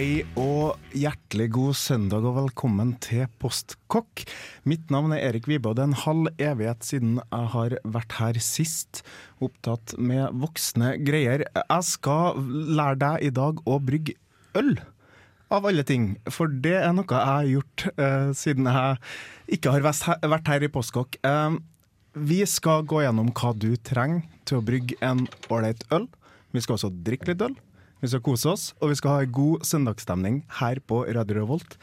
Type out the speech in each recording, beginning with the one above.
Hei og hjertelig god søndag og velkommen til Postkokk. Mitt navn er Erik Vibe, og det er en halv evighet siden jeg har vært her sist. Opptatt med voksne greier. Jeg skal lære deg i dag å brygge øl. Av alle ting, for det er noe jeg har gjort eh, siden jeg ikke har vært her- i Postkokk. Eh, vi skal gå gjennom hva du trenger til å brygge en ålreit øl. Vi skal også drikke litt øl. Vi skal kose oss, og vi skal ha en god søndagsstemning her på Radio Revolt.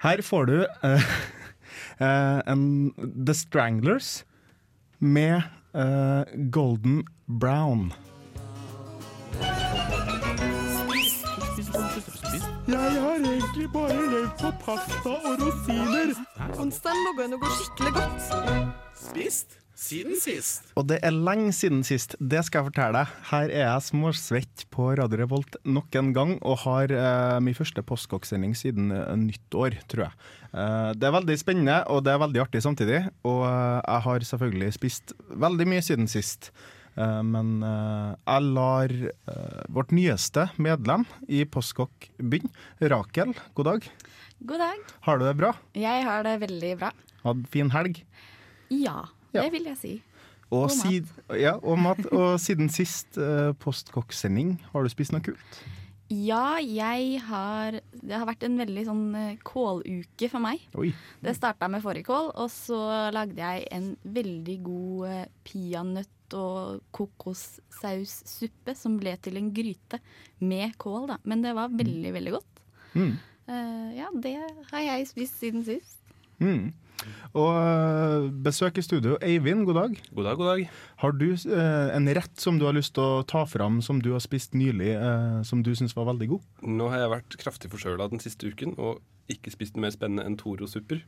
Her får du uh, eh, en The Stranglers med uh, Golden Brown. Jeg har egentlig bare levd på pasta og rosiner. Onsdag logger noe skikkelig godt. Spist siden sist. Og det er lenge siden sist, det skal jeg fortelle deg. Her er jeg småsvett på Radio Revolt nok en gang, og har uh, min første postkokksending siden uh, nyttår, tror jeg. Uh, det er veldig spennende, og det er veldig artig samtidig. Og eh, jeg har selvfølgelig spist veldig mye siden sist. Eh, men eh, jeg lar eh, vårt nyeste medlem i Postkokk begynne. Rakel, god dag. God dag. Har du det bra? Jeg har det veldig bra. Hatt fin helg? Ja, Ja. det vil jeg si. Og, Og sid, ja, og, mat. og siden sist uh, postkokksending, har du spist noe kult? Ja, jeg har Det har vært en veldig sånn eh, kåluke for meg. Oi. Det starta med fårikål, og så lagde jeg en veldig god eh, peanøtt- og kokossaussuppe som ble til en gryte med kål, da. Men det var veldig, veldig godt. Mm. Uh, ja, det har jeg spist siden sist. Mm. Og uh, besøk i studio. Eivind, god dag. God dag, god dag. Har du eh, en rett som du har lyst til å ta fram, som du har spist nylig, eh, som du syns var veldig god? Nå har jeg vært kraftig forkjøla den siste uken og ikke spist noe mer spennende enn Toro-supper.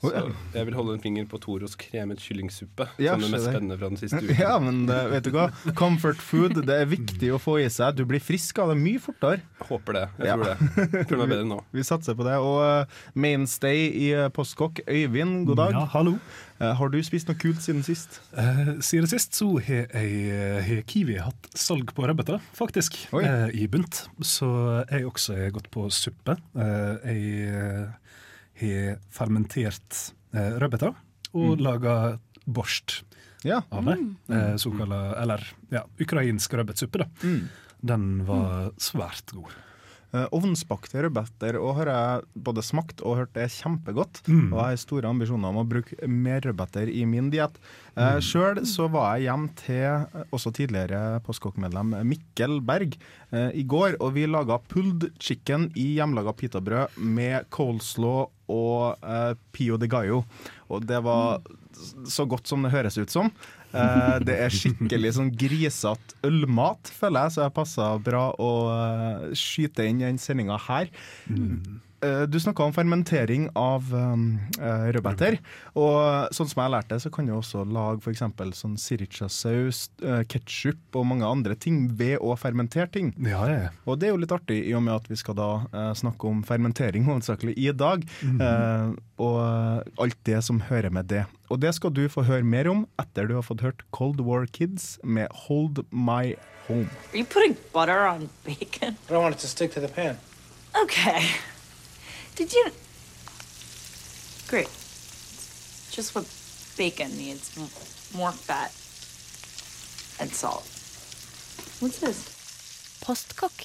Så jeg vil holde en finger på Toros kremet kyllingsuppe Ja, som det mest spennende fra den siste uken. Ja, men det, vet du hva? Comfort food, det er viktig å få i seg. Du blir frisk av det mye fortere. Håper det. Jeg Ja. tror det. er bedre nå. Vi satser på det. Og eh, mainstay i uh, Postkokk, Øyvind, god dag. Ja, hallo. Eh, har du spist noe kult siden sist? Eh, siden sist så har jeg- har Kiwi hatt salg på rødbeter, faktisk, eh, i bunt. Så jeg også har gått på suppe. Eh, jeg eh, har fermentert eh, rødbeter og Mm. laga borst Ja. av det. Eh, såkalla, eller ja, ukrainsk rødbetsuppe, da. Mm. Den var svært god. Eh, Ovnsbakte rødbeter og har jeg både smakt og hørt det er kjempegodt. Mm. Og jeg har store ambisjoner om å bruke mer rødbeter i min diett. Uh, Sjøl så var jeg hjem til eh, også tidligere postkokkmedlem Mikkel Berg eh, i går, og vi laga pulled chicken i hjemmelaga pitabrød med coleslaw og uh, pio de gallo. Og det var så godt som det høres ut som. Eh, det er skikkelig sånn grisete ølmat, føler jeg, så jeg passa bra å eh, skyte inn den sendinga her. Eh, du snakka om fermentering av um, eh, rødbeter. Og sånn som jeg har lært det, så kan du også lage f.eks. sånn siricha-saus, uh, ketsjup og mange andre ting ved å fermentere ting. Ja, ja. Og det er jo litt artig, i og med at vi skal da eh, snakke om fermentering hovedsakelig i dag. eh, og eh, alt det som hører med det. Og det skal du få høre mer om etter du har fått hørt Cold War Kids med Hold My Home. Are you putting butter on bacon? I don't want it to stick to the pan. Okay. Did you? Great. It's just what bacon needs more fat and salt. What's this? Postkokk.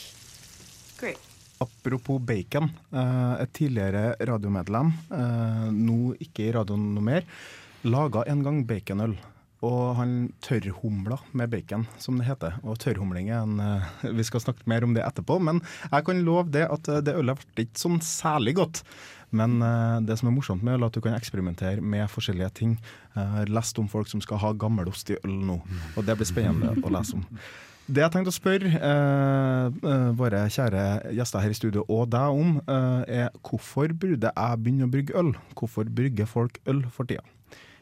Great. Apropos bacon. eh, et tidligere radiomedlem, eh, nå ikke i radioen noe mer, laga en gang baconøl. Og han tørrhumla med bacon, som det heter. Og tørrhumling er en eh, Vi skal snakke mer om det etterpå, men jeg kan love det at eh, det ølet ble ikke sånn særlig godt. Men eh, det som er morsomt med øl, er at du kan eksperimentere med forskjellige ting. Jeg har lest om folk som skal ha gammelost i øl nå, og det blir spennende å lese om. Det jeg tenkte å spørre eh, våre kjære gjester her i studio og deg om, eh, er hvorfor burde jeg begynne å brygge øl? Hvorfor brygger folk øl for tida?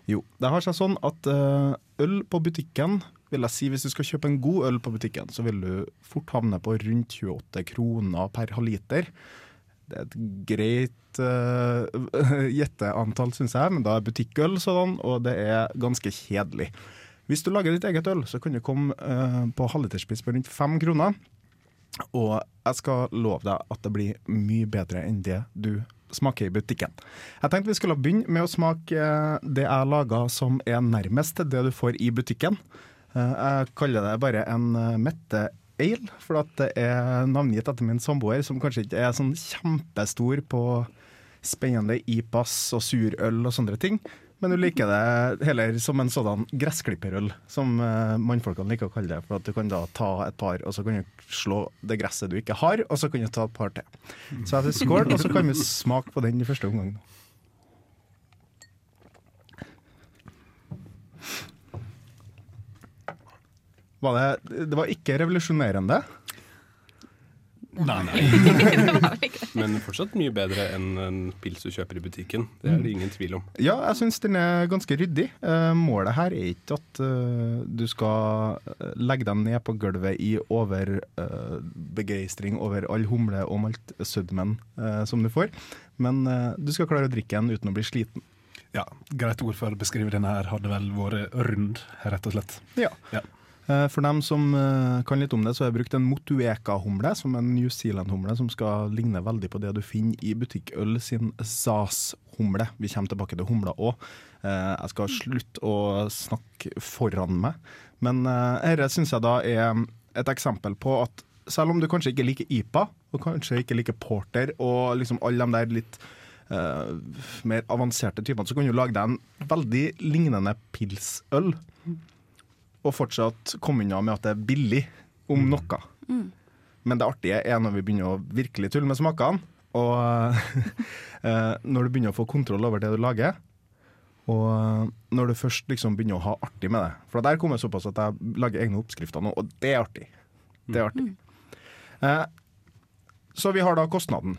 Jo, det har seg sånn at eh, øl på butikken, vil jeg si hvis du skal kjøpe en god øl på butikken, så vil du fort havne på rundt 28 kroner per halvliter. Det er et greit uh, gjetteantall, syns jeg, men da er butikkøl sånn, og det er ganske kjedelig. Hvis du lager ditt eget øl, så kan du komme uh, på halvliterspris på rundt fem kroner. Og jeg skal love deg at det blir mye bedre enn det du smaker i butikken. Jeg tenkte vi skulle begynne med å smake eh, det jeg laga som er nærmest det du får i butikken. Eh, Jeg kaller det bare en eh, Mette Ale, for at det er navngitt etter min samboer, som kanskje ikke er sånn kjempestor på spennende IPAS og surøl og sånne ting. Men du liker det heller som en sånn gressklipperøl, som eh, mannfolkene liker å kalle det. For at du kan da ta et par, og så kan du slå det gresset du ikke har, og så kan du ta et par til. Så jeg sier skål, og så kan vi smake på den i første omgang. Var det, det var ikke revolusjonerende. Nei, nei. Men fortsatt mye bedre enn en pils du kjøper i butikken. Det er det ingen tvil om. Ja, jeg syns den er ganske ryddig. Eh, målet her er ikke at eh, du skal eh, legge deg ned på gulvet i overbegeistring over all humle og maltsødmen sødmen som du får, men du skal klare å drikke den uten å bli sliten. Ja, Greit ord for å beskrive denne her hadde vel vært rund, rett og slett. Ja. Ja. Eh, For dem som eh, kan litt om det, så har jeg brukt en Motueka-humle, som er en New Zealand-humle som skal ligne veldig på det du finner i butikkøl sin SAS-humle. Vi kommer tilbake til humla òg. Jeg skal slutte å snakke foran meg. Men eh, dette syns jeg da er et eksempel på at selv om du kanskje ikke liker IPA, og kanskje ikke liker porter, og liksom alle de der litt Uh, mer avanserte typene, så kan du lage deg en veldig lignende pilsøl og fortsatt komme unna med at det er billig, om noe. Men det artige er når vi begynner å virkelig tulle med smakene, og eh, når du begynner å få kontroll over det du lager. Og når du først liksom begynner å ha artig med det. For der kommer jeg såpass at jeg lager egne oppskrifter nå, og det er artig. Det er artig. Eh, så vi har da kostnaden.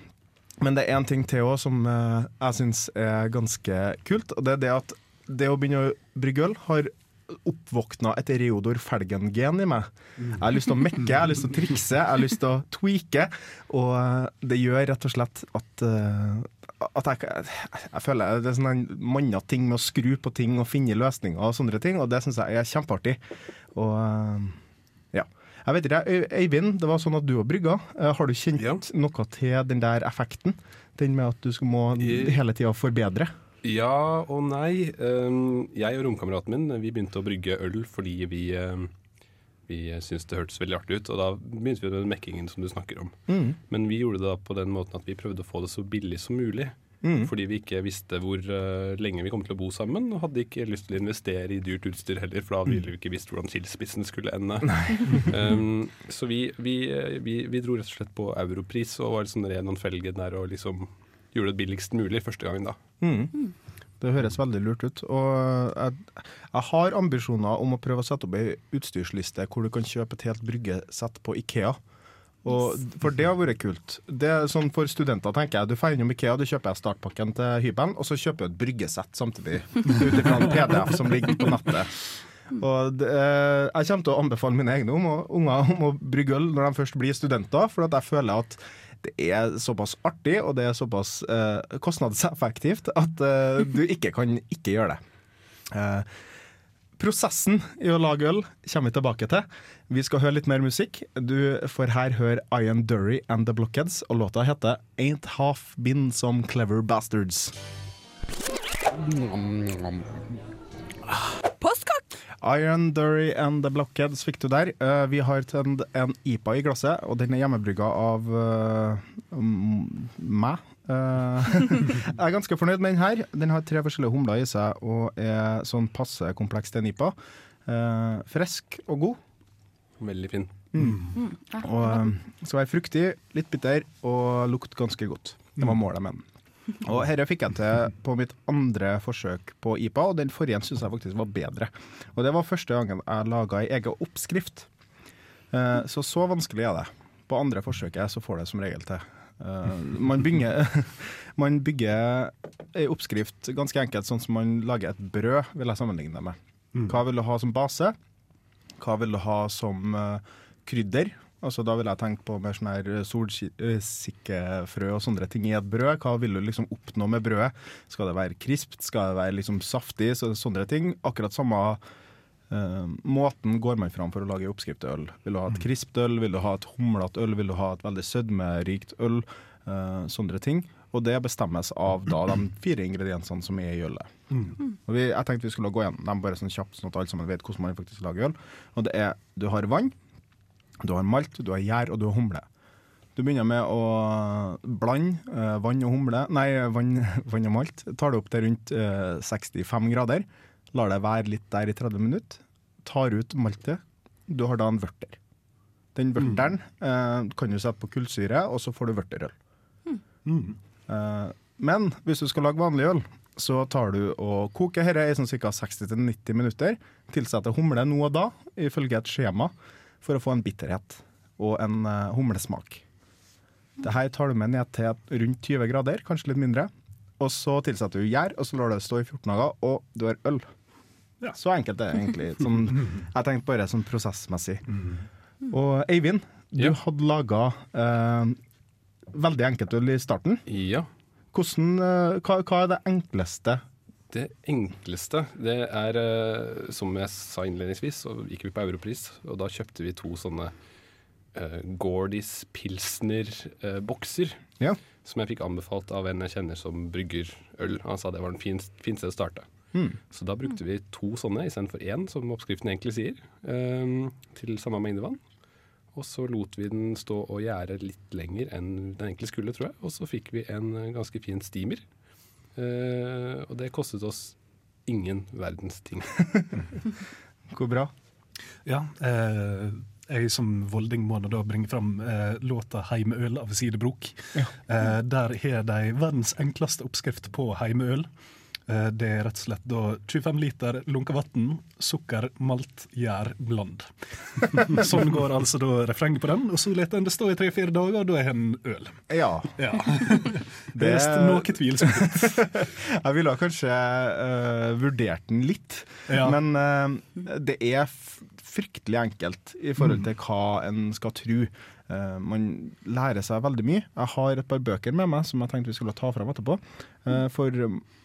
Men det er én ting til òg som eh, jeg syns er ganske kult. Og det er det at det å begynne å brygge øl har oppvåkna et Reodor Felgen-gen i meg. Jeg har lyst til å mekke, jeg har lyst til å trikse, jeg har lyst til å tweake. Og eh, det gjør rett og slett at, eh, at jeg, jeg føler det er sånn en manna ting med å skru på ting og finne løsninger og sånne ting, og det syns jeg er kjempeartig. Og eh, ja. Jeg vet ikke, Eivind, det var sånn at du har brygga. Har du kjent Ja. noe til den der effekten? Den med at du skal må hele tida forbedre? Ja og nei. Um, jeg og romkameraten min vi begynte å brygge øl fordi vi, um, vi syntes det hørtes veldig artig ut. Og da begynte vi med den mekkingen som du snakker om. Mm. Men vi gjorde det da på den måten at vi prøvde å få det så billig som mulig. Mm. Fordi vi ikke visste hvor uh, lenge vi kom til å bo sammen, og hadde ikke lyst til å investere i dyrt utstyr heller, for da ville vi ikke visst hvordan skilsmissen skulle ende. um, så vi, vi, eh, vi, vi dro rett og slett på europris og var sånn ren og felgen der og liksom gjorde det billigst mulig første gangen da. Mm. Det høres veldig lurt ut. Og jeg, jeg har ambisjoner om å prøve å sette opp ei utstyrsliste hvor du kan kjøpe et helt bryggesett på Ikea. Og, for det har vært kult. Det er sånn For studenter tenker jeg, du får innom Ikea, du kjøper startpakken til hybelen, og så kjøper du et bryggesett samtidig. Ut ifra en PDF som ligger på nettet. Og det, eh, jeg kommer til å anbefale mine egne om, unger om å brygge øl når de først blir studenter, for at jeg føler at det er såpass artig og det er såpass uh, kostnadseffektivt at uh, du ikke kan ikke gjøre det. Uh, prosessen i å lage øl kommer vi tilbake til. Vi skal høre litt mer musikk. Du får her høre Ian Dury and The Blockheads, og låta heter Ain't Half Been Some Clever Bastards. Postkokk! Iron Dury and The Blockheads fikk du der. Uh, vi har tent en IPA i glasset, og den er hjemmebrygga av uh, meg. Eh, jeg er ganske fornøyd med den her. Den har tre forskjellige humler i seg og er sånn passe kompleks til en IPA. Eh, frisk og god. Veldig fin. Og eh, skal være fruktig, litt bitter og lukte ganske godt. Det var målet med den. Og Dette fikk jeg til på mitt andre forsøk på IPA, og den forrige syns jeg faktisk var bedre. Og Det var første gangen jeg laga ei egen oppskrift. Eh, så så vanskelig er det. På andre forsøket så får det som regel til. Eh, man bygger, man bygger ei oppskrift ganske enkelt, sånn som man lager et brød, vil jeg sammenligne det med. Hva vil du ha som base? Hva vil du ha som eh, krydder? Altså Da vil jeg tenke på mer sånn her solsikkefrø og sånne ting i et brød. Hva vil du liksom oppnå med brødet? Skal det være krispt? Skal det være liksom saftig? Så, sånne ting. Akkurat samme uh, måten går man fram for å lage oppskrift til øl. Vil du ha et krispt øl? Vil du ha et humlete øl? Vil du ha et veldig sødmerikt øl? Uh, sånne ting. Og det bestemmes av da de fire ingrediensene som er i ølet. Og vi, jeg tenkte vi skulle gå gjennom dem bare sånn kjapt, sånn at alle sammen vet hvordan man faktisk lager øl. Og det er du har vann, du har malt, du har gjær og du har humle. Du begynner med å blande eh, vann og humle, nei, vann, vann og malt. Tar det opp til rundt eh, 65 grader. Lar det være litt der i 30 minutter. Tar ut maltet. Du har da en vørter. Den vørteren eh, kan du sette på kullsyre, og så får du vørterøl. Eh, men hvis du skal lage vanlig øl, så tar du og koker dette i sånn ca. 60-90 minutter. Tilsetter humle nå og da, ifølge et skjema, for å få en bitterhet og en eh, humlesmak. Det her tar du med ned til rundt 20 grader, kanskje litt mindre. Og så tilsetter du gjær, og så lar du det stå i 14 dager, og du har øl. Så enkelt er det egentlig. Sånn, jeg tenkte bare sånn prosessmessig. Og Eivind, du Ja. hadde laga eh, veldig enkelt øl i starten. Ja. Hvordan, eh, hva, hva er det enkleste? Det enkleste, det er eh, som jeg sa innledningsvis, så gikk vi på Europris, og da kjøpte vi to sånne uh, Gordis Pilsner-bokser. Ja. Som jeg fikk anbefalt av en jeg kjenner som brygger øl. Han sa det var den fineste, sted å starte. Så da brukte vi to sånne istedenfor én, som oppskriften egentlig sier, um, til samme mengde vann. Og så lot vi den stå og gjære litt lenger enn den egentlig skulle, tror jeg. Og så fikk vi en eh, ganske fin steamer. Eh, og det kostet oss ingen verdens ting. Hvor bra? Ja, eh, jeg som volding må da bringe fram eh, låta 'Heimeøl' av Sidebrok. Eh, der har de verdens enkleste oppskrift på heimeøl. Eh, det er rett og slett da 25 liter lunka vann, sukker, malt, gjær, bland. sånn går altså da refrenget på den, og så lar en det stå i tre-fire dager, og da er en øl. Ja. Ja. Det er noe tvilsomt. Jeg ville kanskje uh, vurdert den litt, Ja. men uh, det er fryktelig enkelt i forhold til hva en skal tro. Eh, man lærer seg veldig mye. Jeg har et par bøker med meg som jeg tenkte vi skulle ta fram etterpå. Uh, for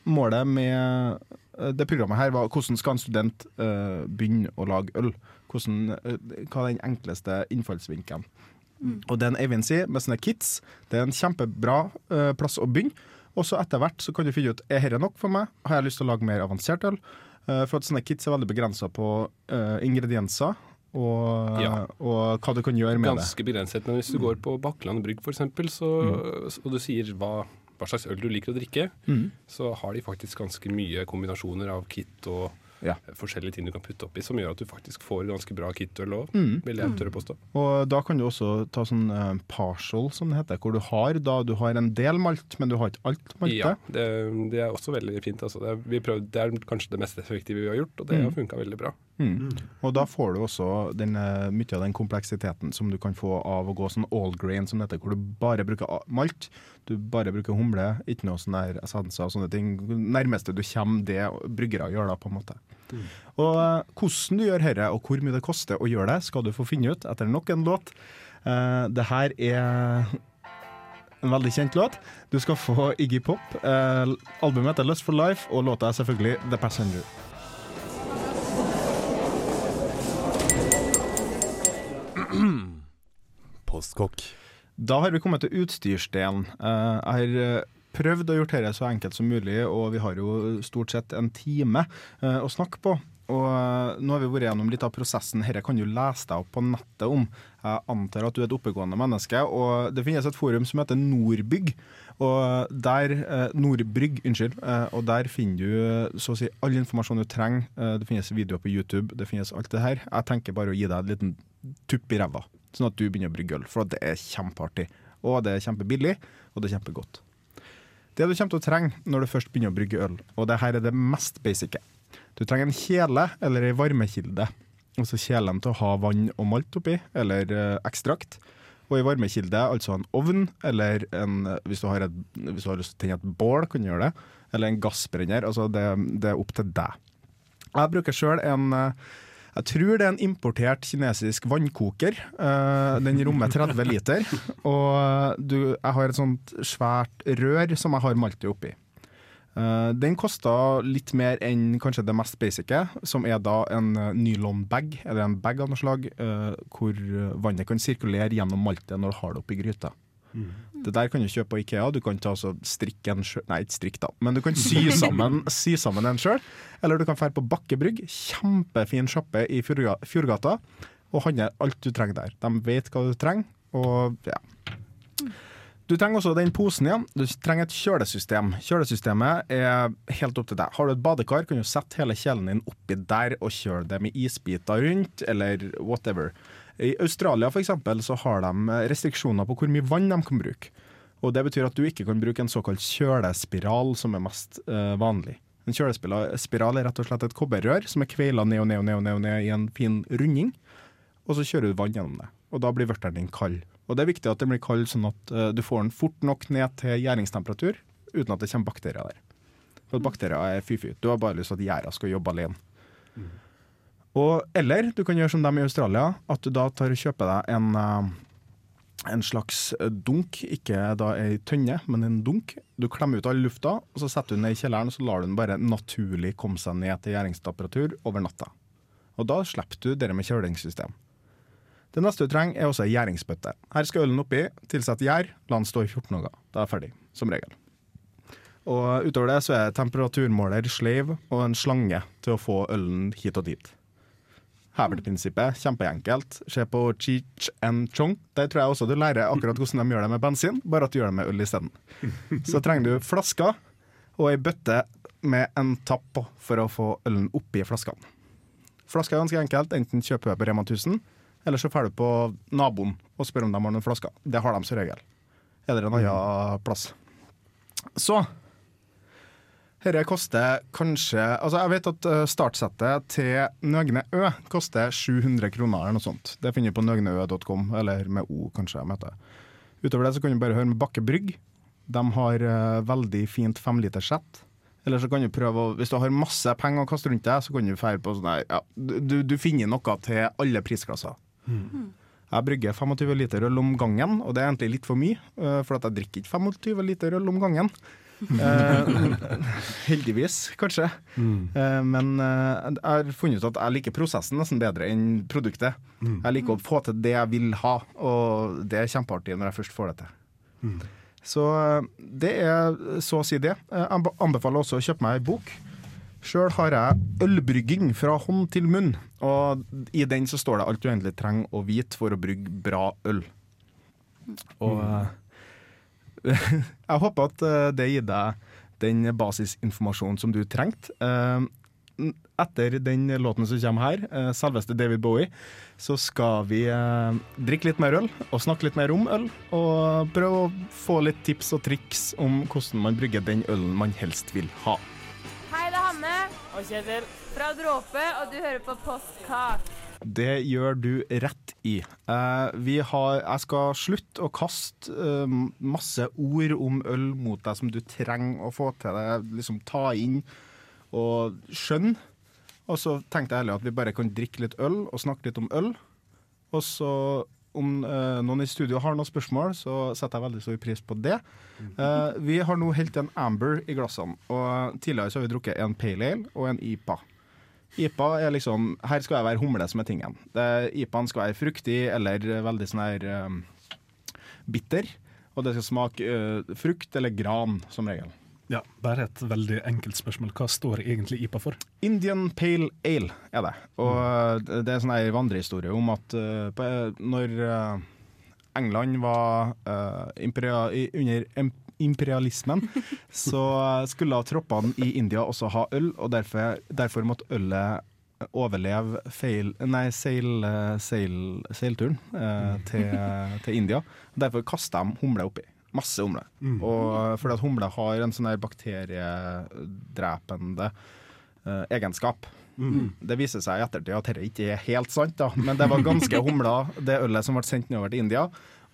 målet med eh, det programmet her var hvordan skal en student uh, begynne å lage øl? Hvordan, hva er den enkleste innfallsvinkelen? Og den Eivind sier, med sånne kits, det er en kjempebra plass å begynne. Og så etter hvert så kan du finne ut er dette nok for meg. Har jeg lyst til å lage mer avansert øl? For at sånne kits er veldig begrensa på uh, ingredienser og, Ja. og hva du kan gjøre med Ganske begrenset. Men hvis du går på Bakkland brygg f.eks., mm. og du sier hva, hva slags øl du liker å drikke, så har de faktisk ganske mye kombinasjoner av kit og Ja. forskjellige ting du kan putte oppi, som gjør at du faktisk får ganske bra kit-øl òg, Mm. vil jeg tørre påstå. Og da kan du også ta sånn uh, partial, som det heter, hvor du har, da, du har en del malt, men du har ikke alt maltet. Ja, det, det er også veldig fint. Altså. Det, er, vi prøvde, det er kanskje det mest effektive vi har gjort, og det har funka veldig bra. Mm. Og da får du også den, eh, mye av den kompleksiteten som du kan få av å gå sånn all grain, som dette, hvor du bare bruker malt, du bare bruker humle, ikke noe sånn der essenser og sånne ting. Nærmeste du kommer det bryggere gjør da, på en måte. Og eh, hvordan du gjør dette, og hvor mye det koster å gjøre det, skal du få finne ut etter nok en låt. Uh, det her er en veldig kjent låt. Du skal få Iggy Pop. Uh, albumet heter Lust for Life, og låta er selvfølgelig The Passenger. Postkokk. Da har vi kommet til utstyrsdelen. Eh, Jeg har eh, prøvd å gjøre dette så enkelt som mulig, og vi har jo stort sett en time eh, å snakke på. Og nå har vi vært gjennom litt av prosessen. Dette kan du lese deg opp på nettet om. Jeg antar at du er et oppegående menneske. Og det finnes et forum som heter Nordbygg. Og der, Nordbrygg, unnskyld. Og der finner du så å si all informasjon du trenger. Det finnes videoer på YouTube, det finnes alt det her. Jeg tenker bare å gi deg en liten tupp i ræva, sånn at du begynner å brygge øl. For det er kjempeartig. Og det er kjempebillig, og det er kjempegodt. Det du kommer til å trenge når du først begynner å brygge øl, og det her er det mest basice Du trenger en kjele eller ei varmekilde. Altså kjelen til å ha vann og malt oppi, eller eh, ekstrakt. Og i varmekilde, altså en ovn, eller en, hvis, du et, hvis du har lyst til å tenne et bål, kan du gjøre det. Eller en gassbrenner. Altså det, det er opp til deg. Jeg bruker sjøl en eh, jeg tror det er en importert kinesisk vannkoker. Eh, den rommer 30 liter. Og du, jeg har et sånt svært rør som jeg har maltet oppi. Eh, den kosta litt mer enn kanskje det mest basice, som er da en uh, nylonbag, eller en bag av noe slag, eh, hvor vannet kan sirkulere gjennom maltet når du har det oppi gryta. Det der kan du kjøpe på Ikea. Du kan ta altså strikke en sjøl Nei, ikke strikk, da, men du kan sy sammen, sy sammen en sjøl. Eller du kan dra på Bakkebrygg, kjempefin sjappe i Fjordgata, og handle alt du trenger der. De vet hva du trenger, og ja. Du trenger også den posen igjen. Du trenger et kjølesystem. Kjølesystemet er helt opp til deg. Har du et badekar, kan du sette hele kjelen din oppi der og kjøle det med isbiter rundt, eller whatever. I Australia for eksempel, så har de restriksjoner på hvor mye vann de kan bruke. Og Det betyr at du ikke kan bruke en såkalt kjølespiral, som er mest uh, vanlig. En kjølespiral er rett og slett et kobberrør som er kveila ned og ned og ned, og ned, og ned i en fin runding, og så kjører du vann gjennom det. Og da blir vørteren din kald. Og det er viktig at den blir kald sånn at uh, du får den fort nok ned til gjæringstemperatur, uten at det kommer bakterier der. For bakterier er fy-fy. Du har bare lyst til at gjæra skal jobbe alene. Og, eller du kan gjøre som dem i Australia, at du da tar og kjøper deg en, eh, en slags dunk, ikke da ei tønne, men en dunk. Du klemmer ut all lufta, og så setter du den ned i kjelleren, og så lar du den bare naturlig komme seg ned til gjæringstemperatur over natta. Og da slipper du det med kjølingssystem. Det neste du trenger, er også ei gjæringsbøtte. Her skal ølen oppi, tilsett gjær, la den stå i 14 dager. Da er jeg ferdig, som regel. Og utover det så er temperaturmåler, sleiv og en slange til å få ølen hit og dit. Heverprinsippet, kjempeenkelt. Se på Cheech and Chong. Der tror jeg også du lærer akkurat hvordan de gjør det med bensin, bare at du gjør det med øl isteden. Så trenger du flasker og ei bøtte med en tapp på for å få ølen oppi flaskene. Flaska er ganske enkelt. Enten kjøper du på Rema 1000, eller så drar du på naboen og spør om de har noen flasker. Det har de som regel. Eller en annen plass. Så dette koster kanskje Altså Jeg vet at eh, startsettet til Nøgne Ø koster 700 kroner eller noe sånt. Det finner du på nøgneø.com, eller med O, kanskje. jeg møter. Utover det så kan du bare høre med Bakke Brygg. De har eh, veldig fint femlitersett. Eller så kan du prøve å Hvis du har masse penger å kaste rundt deg, så kan du feire på sånn ja, du, du finner noe til alle prisklasser. Jeg brygger 25 liter øl om gangen, og det er egentlig litt for mye. eh, For at jeg drikker ikke 25 liter øl om gangen. Eh, heldigvis, kanskje. Eh, men eh, jeg har funnet ut at jeg liker prosessen nesten bedre enn produktet. Jeg liker å få til det jeg vil ha, og det er kjempeartig når jeg først får det til. Så eh, det er så å si det. Jeg anbe- anbefaler også å kjøpe meg ei bok. Sjøl har jeg ølbrygging fra hånd til munn, og i den så står det alt du egentlig trenger å vite for å brygge bra øl. Og eh, jeg håper at eh, det gir deg den basisinformasjonen som du trengte. Eh, Etter den låten som kommer her, eh, selveste David Bowie, så skal vi drikke litt mer øl og snakke litt mer om øl. Og prøve å få litt tips og triks om hvordan man brygger den ølen man helst vil ha. Hei, det er Hanne og Kjetil fra Dråpe, og du hører på Postkak. Det gjør du rett i. Eh, vi har, jeg skal slutte å kaste eh, masse ord om øl mot deg som du trenger å få til deg, liksom ta inn og skjønne. Og så tenkte jeg heller at vi bare kan drikke litt øl og snakke litt om øl. Og så om eh, noen i studio har noen spørsmål, så setter jeg veldig stor pris på det. Eh, vi har nå helt en Amber i glassene, og tidligere så har vi drukket en Pale Ale og en IPA. IPA er liksom Her skal jeg være humle som er tingen. IPA-en skal være fruktig eller veldig sånn her um, bitter. Og det skal smake uh, frukt eller gran, som regel. Ja, Bare et veldig enkelt spørsmål. Hva står egentlig IPA for? Indian Pale Ale er det. Og mm. det er sånn ei vandrehistorie om at uh, på, når uh, England var uh, imperia, under imperialismen, så skulle troppene i India også ha øl, og derfor, derfor måtte ølet overleve feil, nei, seil, seil, seilturen eh, til, til India. Derfor kasta de humle oppi. Masse humle. Og fordi at humle har en sånn her bakteriedrepende eh, egenskap. Det viser seg i ettertid at dette ikke er helt sant, da. men det var ganske humla, det ølet som ble sendt nedover til India.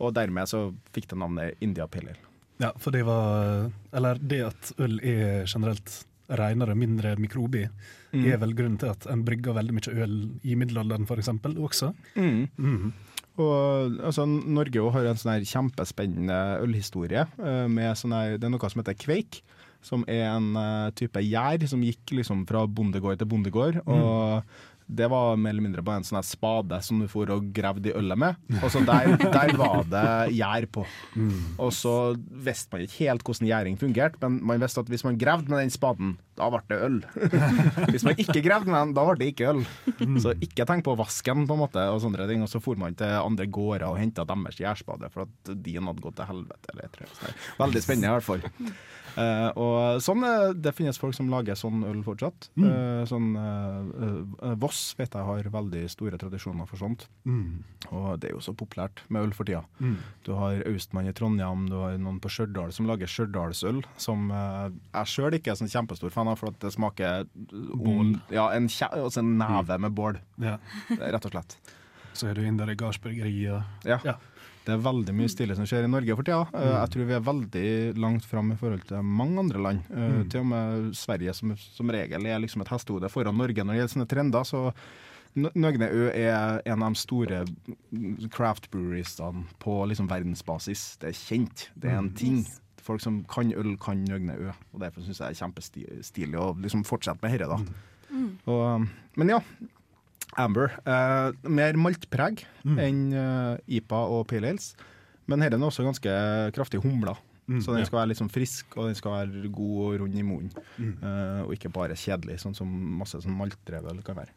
Og dermed så fikk det navnet India Ale. Ja, for det var Eller det at øl er generelt renere, mindre mikrobi, Mm. er vel grunnen til at en brygger veldig mye øl i middelalderen f.eks. også. Mm. mm. Og altså, Norge har en sånn her kjempespennende ølhistorie. eh, Med sånn her, det er noe som heter kveik, som er en eh, type gjær som gikk liksom fra bondegård til bondegård. Og det var mer eller mindre på en sånn spade som du for og gravde i ølet med. Og så der, der var det gjær på. Og så visste man ikke helt hvordan gjæring fungerte, men man visste at hvis man gravde med den spaden, da ble det øl. hvis man ikke gravde den, da ble det ikke øl. Så ikke tenk på vasken, på en måte, og sånne ting. Og så for man til andre gårder og henta deres gjærspade, for at din hadde gått til helvete. Eller, eller. Veldig spennende, i hvert fall. Uh, og sånn, eh, Det finnes folk som lager sånn øl fortsatt. Eh, sånn, eh, eh, Voss vet jeg har veldig store tradisjoner for sånt. Mm. Og det er jo så populært med øl for tida. Mm. Du har Austmann i Trondheim, du har noen på Stjørdal som lager stjørdalsøl, som jeg sjøl ikke er sånn kjempestor fan av, for at det smaker Bål. ja, en, altså en neve med bål, Ja. rett og slett. Så er du inne der i gardsbryggeriet. Ja. Ja. Det er veldig mye stilig som skjer i Norge for tida. Eh, Jeg tror vi er veldig langt fram i forhold til mange andre land. Eh, Til og med Sverige, som som regel er liksom et hestehode foran Norge når det gjelder sånne trender. Så N- Nøgne Ø er en av de store craft breweries-ene på liksom verdensbasis. Det er kjent, det er en ting. Folk som kan øl, kan Nøgne Ø. Og Derfor syns jeg det er kjempestilig å liksom fortsette med dette. da. Og, men ja, Amber. Eh, mer maltpreg enn eh, IPA og Pale Ales. Men dette er også ganske kraftig humla. så den skal være litt sånn frisk, og den skal være god og rund i munnen. Eh, og ikke bare kjedelig, sånn som masse sånn maltdrevet kan være.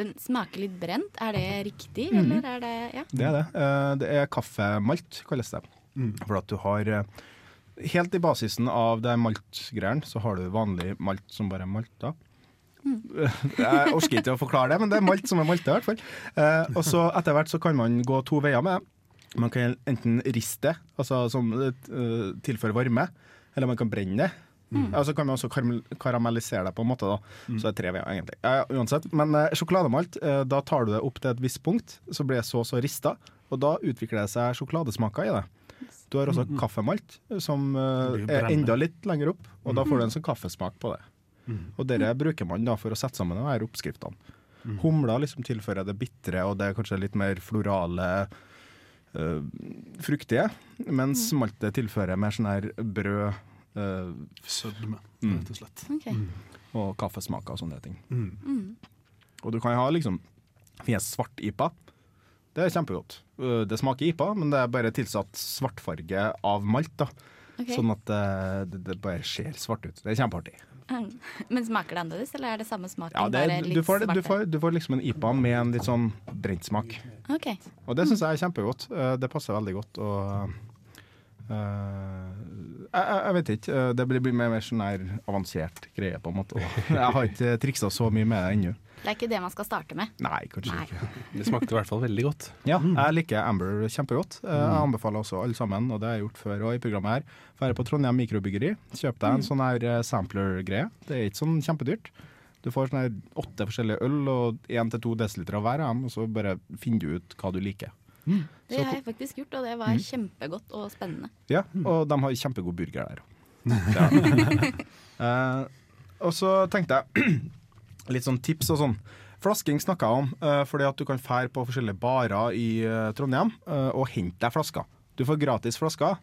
Den smaker litt brent. Er det riktig, Mhm. eller er det Ja. Det er det. Uh, det er kaffemalt, kalles det. For at du har eh, Helt i basisen av det maltgreiene, så har du vanlig malt som bare er malta. Jeg orker ikke å forklare det, men det er malt som er malta, i hvert fall. Eh, og så etter hvert så kan man gå to veier med det. Man kan enten riste altså som eh, tilføre varme, eller man kan brenne det. Og så kan man også karamellisere det på en måte, da. Så det er tre veier, egentlig. Uansett. Men eh, sjokolademalt, eh, da tar du det opp til et visst punkt, så blir det så så rista, og da utvikler det seg sjokoladesmaker i det. Du har også kaffemalt, som eh, er enda litt lenger opp, og da får du en sånn kaffesmak på det. Og det bruker man da for å sette sammen de her oppskriftene. Humla liksom tilfører det bitre, og det er kanskje litt mer florale, øh, fruktige, mens maltet tilfører mer sånn her brød øh, Sødme, Mm. rett og slett. Ok. og kaffesmaker og sånne ting. Mm. Og du kan ha liksom fjes svart IPA. Det er kjempegodt. Uh, Det smaker IPA, men det er bare tilsatt svartfarge av malt. da. Okay. Sånn at uh, det, det bare ser svart ut. Det er kjempeartig. Mm. Men smaker det annerledes, eller er det samme smaken, Ja, det bare litt du, får, du, får, du får liksom en IPA med en litt sånn brent smak. Okay. Og det syns jeg er kjempegodt. Uh, Det passer veldig godt. Og uh, jeg, jeg, vet ikke. Uh, Det blir mer, mer sånn her avansert greie, på en måte. Jeg har ikke triksa så mye med det ennå. Det er ikke det man skal starte med. Nei, kanskje Nei. ikke. Det smakte i hvert fall veldig godt. Ja, jeg liker Amber kjempegodt. Eh, Jeg anbefaler også alle sammen, og det har jeg gjort før og i programmet her. Være på Trondheim mikrobryggeri. Kjøp deg en sånn her eh, sampler-greie. Det er ikke sånn kjempedyrt. Du får sånn her åtte forskjellige øl og én til to desiliter av hver av dem, og så bare finner du ut hva du liker. Det har jeg faktisk gjort, og det var kjempegodt og spennende. Ja, og de har kjempegod burger der. òg. uh, og så tenkte jeg litt sånn tips og sånn. Flasking snakka jeg om, uh, fordi at du kan fære på forskjellige barer i uh, Trondheim eh, og hente deg flasker. Du får gratis flasker.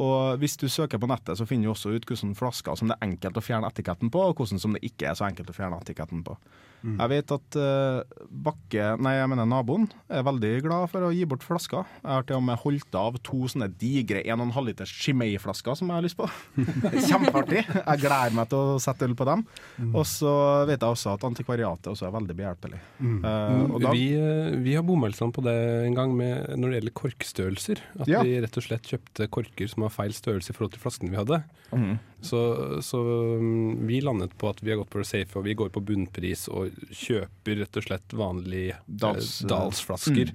Og hvis du søker på nettet, så finner du også ut hvordan flasker som det er enkelt å fjerne etiketten på, og hvordan som det ikke er så enkelt å fjerne etiketten på. Jeg vet at uh, Bakke, nei jeg mener naboen, er veldig glad for å gi bort flasker. Jeg har til og med holdt av to sånne digre 1,5 liters Chimay-flasker som jeg har lyst på. Er Kjempeartig. Jeg gleder meg til å sette øl på dem. Og så vet jeg også at antikvariatet også er veldig behjelpelig. Eh, og da, Vi, eh, vi har bommelsene på det en gang med, når det gjelder korkstørrelser. At Ja. vi rett og slett kjøpte korker som har feil størrelse i forhold til flaskene vi hadde. Mhm. Så, så mm, vi landet på at vi har gått for det safe, og vi går på bunnpris og kjøper rett og slett vanlige eh, Dals- dalsflasker.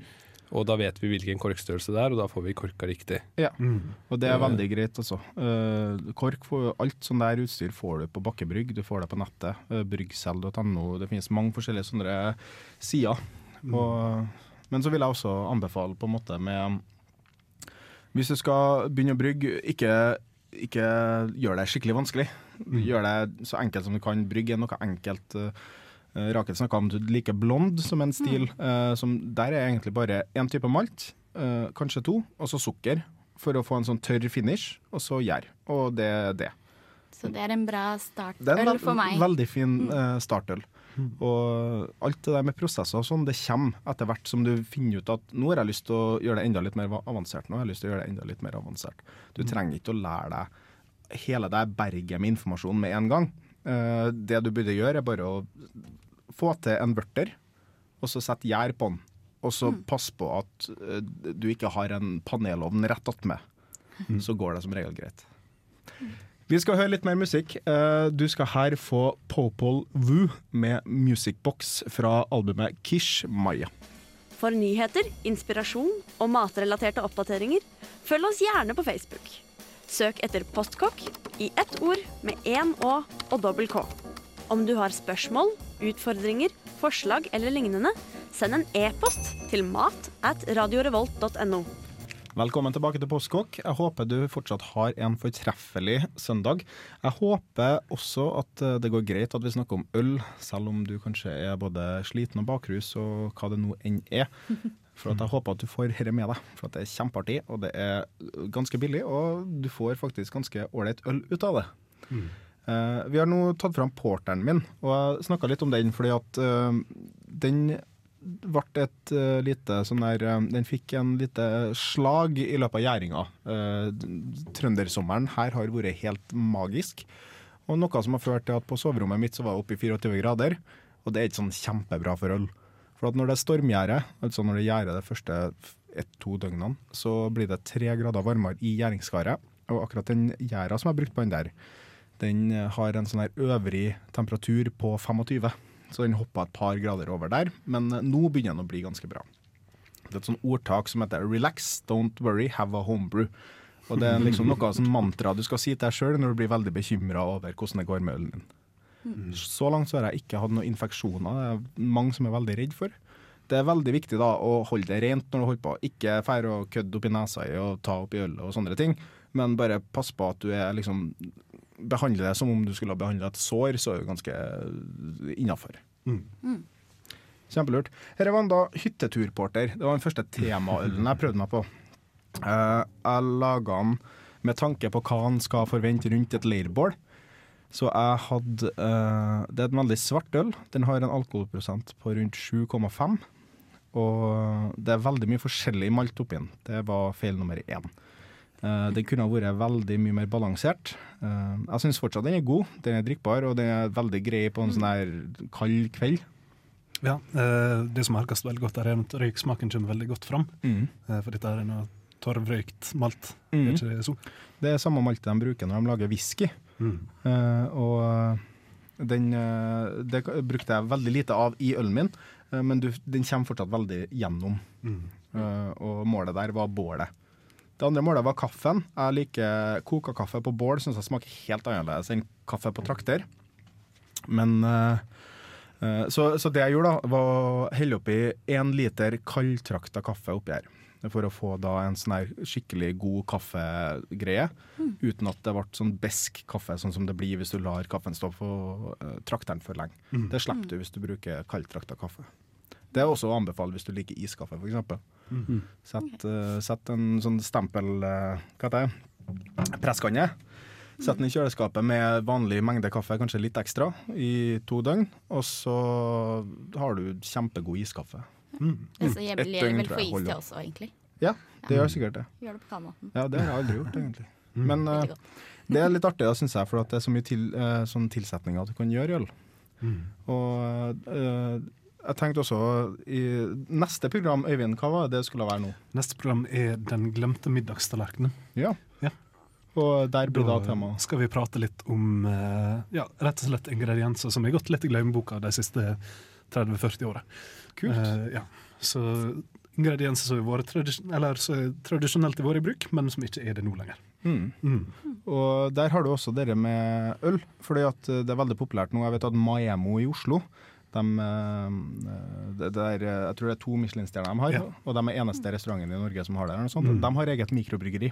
Og da vet vi hvilken korkstørrelse det er, og da får vi korka riktig. Ja, Mm. og det er veldig greit, altså. Eh, kork, får, alt sånn der utstyr får du på Bakkebrygg, du får det på nettet. Uh, Bryggsel.no. Det finnes mange forskjellige sånne sider. Og, men så vil jeg også anbefale på en måte med Hvis du skal begynne å brygge, ikke, ikke gjør det skikkelig vanskelig. Gjør det så enkelt som du kan. Brygg er noe enkelt. Uh, Rakel snakka om du liker blond som en stil. eh, som der er egentlig bare én type malt, eh, kanskje to, og så sukker. For å få en sånn tørr finish, og så gjær. Og det er det. Så det er en bra startøl for meg. veldig fin eh, startøl. Og alt det der med prosesser og sånn, det kommer etter hvert som du finner ut at nå har jeg lyst til å gjøre det enda litt mer avansert. Nå har jeg lyst til å gjøre det enda litt mer avansert. Du trenger ikke å lære deg hele det berget med informasjon med en gang. Eh, det du burde gjøre, er bare å få til en vørter, og så sette gjær på den. Og så pass på at eh, du ikke har en panelovn rett attmed. Så går det som regel greit. Vi skal høre litt mer musikk. Eh, Du skal her få Popol Vuh med Musicbox fra albumet Kish Maya. For nyheter, inspirasjon og matrelaterte oppdateringer, følg oss gjerne på Facebook. Søk etter Postkokk i ett ord med én Å og dobbel K. Om du har spørsmål, utfordringer, forslag eller lignende, send en e-post til mat at radiorevolt.no. Velkommen tilbake til Postkokk. Jeg håper du fortsatt har en fortreffelig søndag. Jeg håper også at eh, det går greit at vi snakker om øl, selv om du kanskje er både sliten og bakrus og hva det nå enn er. For at jeg håper at du får dette med deg, for at det er kjempeartig, og det er ganske billig, og du får faktisk ganske ålreit øl ut av det. Eh, vi har nå tatt fram porteren min, og jeg snakka litt om den fordi at uh, den ble et uh, lite sånn der eh, Den fikk en lite slag i løpet av gjæringa. Uh, trøndersommeren her har vært helt magisk. Og noe som har ført til at på soverommet mitt så var det oppe i 24 grader. Og det er ikke sånn kjempebra for øl. For at når det er stormgjære, altså når det gjærer de første ett-to døgnene, så blir det tre grader varmere i gjæringskaret. Og akkurat den gjæra som er brukt på den der, den har en sånn her øvrig temperatur på 25. Så den hoppa et par grader over der, men nå begynner den å bli ganske bra. Det er et sånt ordtak som heter 'relax, don't worry, have a homebrew'. Og det er liksom noe sånn mantra du skal si til deg sjøl når du blir veldig bekymra over hvordan det går med ølen din. Så langt så har jeg ikke hatt noen infeksjoner. Det er mange som er veldig redd for. Det er veldig viktig da å holde det rent når du holder på. Ikke feire og kødde oppi nesa i og ta oppi ølet og sånne ting, men bare pass på at du er liksom Behandle det som om du skulle ha behandla et sår, så er du ganske innafor. Kjempelurt. Her var en da hytteturporter. Det var den første temaølen jeg prøvde meg på. Eh, jeg laga den med tanke på hva han skal forvente rundt et leirbål. Så jeg hadde uh, Det er en veldig svart øl. Den har en alkoholprosent på rundt 7,5. Og det er veldig mye forskjellig malt oppi den. Det var feil nummer én. Uh, den kunne ha vært veldig mye mer balansert. Uh, jeg syns fortsatt den er god. Den er drikkbar, og den er veldig grei på en sånn her kald kveld. Ja, uh, Det som merkes veldig godt, er at røyksmaken kommer veldig godt fram. Mm. For dette er noe torvrøykt malt. Mm. Er ikke det så? Det er samme maltet de bruker når de lager whisky. Mm. Eh, og den eh, det brukte jeg veldig lite av i ølen min, eh, men du, den kommer fortsatt veldig gjennom. Mm. Eh, og målet der var bålet. Det andre målet var kaffen. Jeg liker koka kaffe på bål, syns jeg smaker helt annerledes enn kaffe på trakter. Men eh, eh, så, så det jeg gjorde, da, var å helle oppi én liter kaldtrakta kaffe oppi her. For å få da en sånn her skikkelig god kaffegreie, uten at det ble sånn besk kaffe, sånn som det blir hvis du lar kaffen stå på eh, trakteren for lenge. Mm. Det slipper du hvis du bruker kaldtrakta kaffe. Det er også å anbefale hvis du liker iskaffe, f.eks. Mm. Sett, uh, sett en sånn stempel uh, Hva heter det? Presskanne. Sett den i kjøleskapet med vanlig mengde kaffe, kanskje litt ekstra, i to døgn. Og så har du kjempegod iskaffe. Mm. Det er så Et jævlig døgn vel tror for jeg is til også, egentlig. Ja, det gjør sikkert det. Gjør det på kanoten. Ja, det har jeg aldri gjort, egentlig. Mm. Men uh, det er litt artig, da, syns jeg, for at det er så mye til, uh, sånn tilsetninger du kan gjøre i øl. Mm. Og uh, jeg tenkte også i neste program, Øyvind, hva var det det skulle være nå? Neste program er Den glemte middagstallerkenen. Ja. Og der blir da Da tema skal vi prate litt om eh, ja, rett og slett ingredienser som har gått litt i glemmeboka de siste 30-40 åra. Kult. Eh, ja. Så ingredienser som har vært er tradisjonelt har vært i bruk, men som ikke er det nå lenger. Mm. Mm. Og der har du også dere med øl, fordi det er veldig populært nå. Jeg vet at Maemo i Oslo de, eh, det det er, jeg tror det er to Michelin-stjerner de har, Ja. og de er eneste restauranten i Norge som har det. Mm. De har eget mikrobryggeri.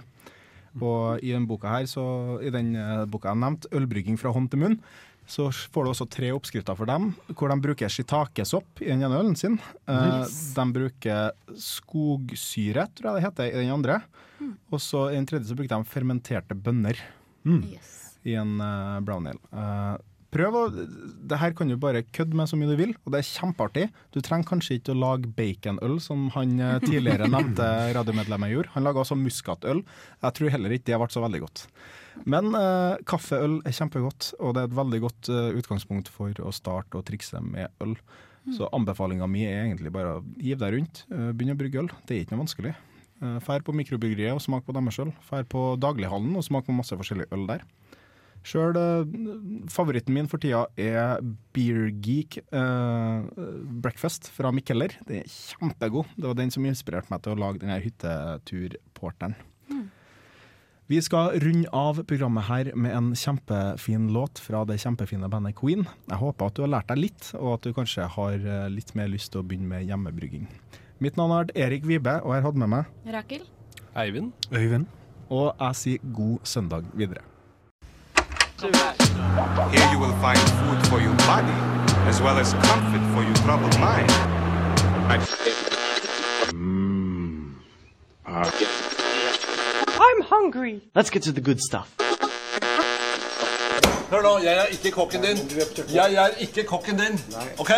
Og i den boka her, så, i den eh, boka jeg nevnte, 'Ølbrygging fra hånd til munn', så får du også tre oppskrifter for dem, hvor de bruker shitakesopp i den ene ølen sin. Eh, De bruker skogsyre, tror jeg det heter, i den andre. Og så i den tredje så bruker de fermenterte bønner Mm. Yes. i en uh, brown ale. Eh, prøv å Det her kan du bare kødde med så mye du vil, og det er kjempeartig. Du trenger kanskje ikke å lage baconøl, som han eh, tidligere nevnte radiomedlemmet gjorde. Han laga også muskatøl. Jeg tror heller ikke det ble så veldig godt. Men eh, kaffeøl er kjempegodt, og det er et veldig godt eh, utgangspunkt for å starte å trikse med øl. Så anbefalinga mi er egentlig bare å hive deg rundt, uh, begynne å brygge øl. Det er ikke noe vanskelig. Uh, Fær på mikrobryggeriet og smak på deres øl. Fær på daglighallen og smak på masse forskjellig øl der. Sjøl favoritten min for tida er Beer Geek eh, Breakfast fra Mikkeller. Det er kjempegod. Det var den som inspirerte meg til å lage denne hytteturporteren. Vi skal runde av programmet her med en kjempefin låt fra det kjempefine bandet Queen. Jeg håper at du har lært deg litt, og at du kanskje har eh, litt mer lyst til å begynne med hjemmebrygging. Mitt navn er Erik Vibe, og jeg har hatt med meg Rakel? Eivind? Øyvind? Og jeg sier god søndag videre. Here you will find food for your body, as well as comfort for your troubled mind. I'm hungry. Let's get to the good stuff. Hør nå, jeg er ikke kokken din. Jeg er ikke kokken din. OK?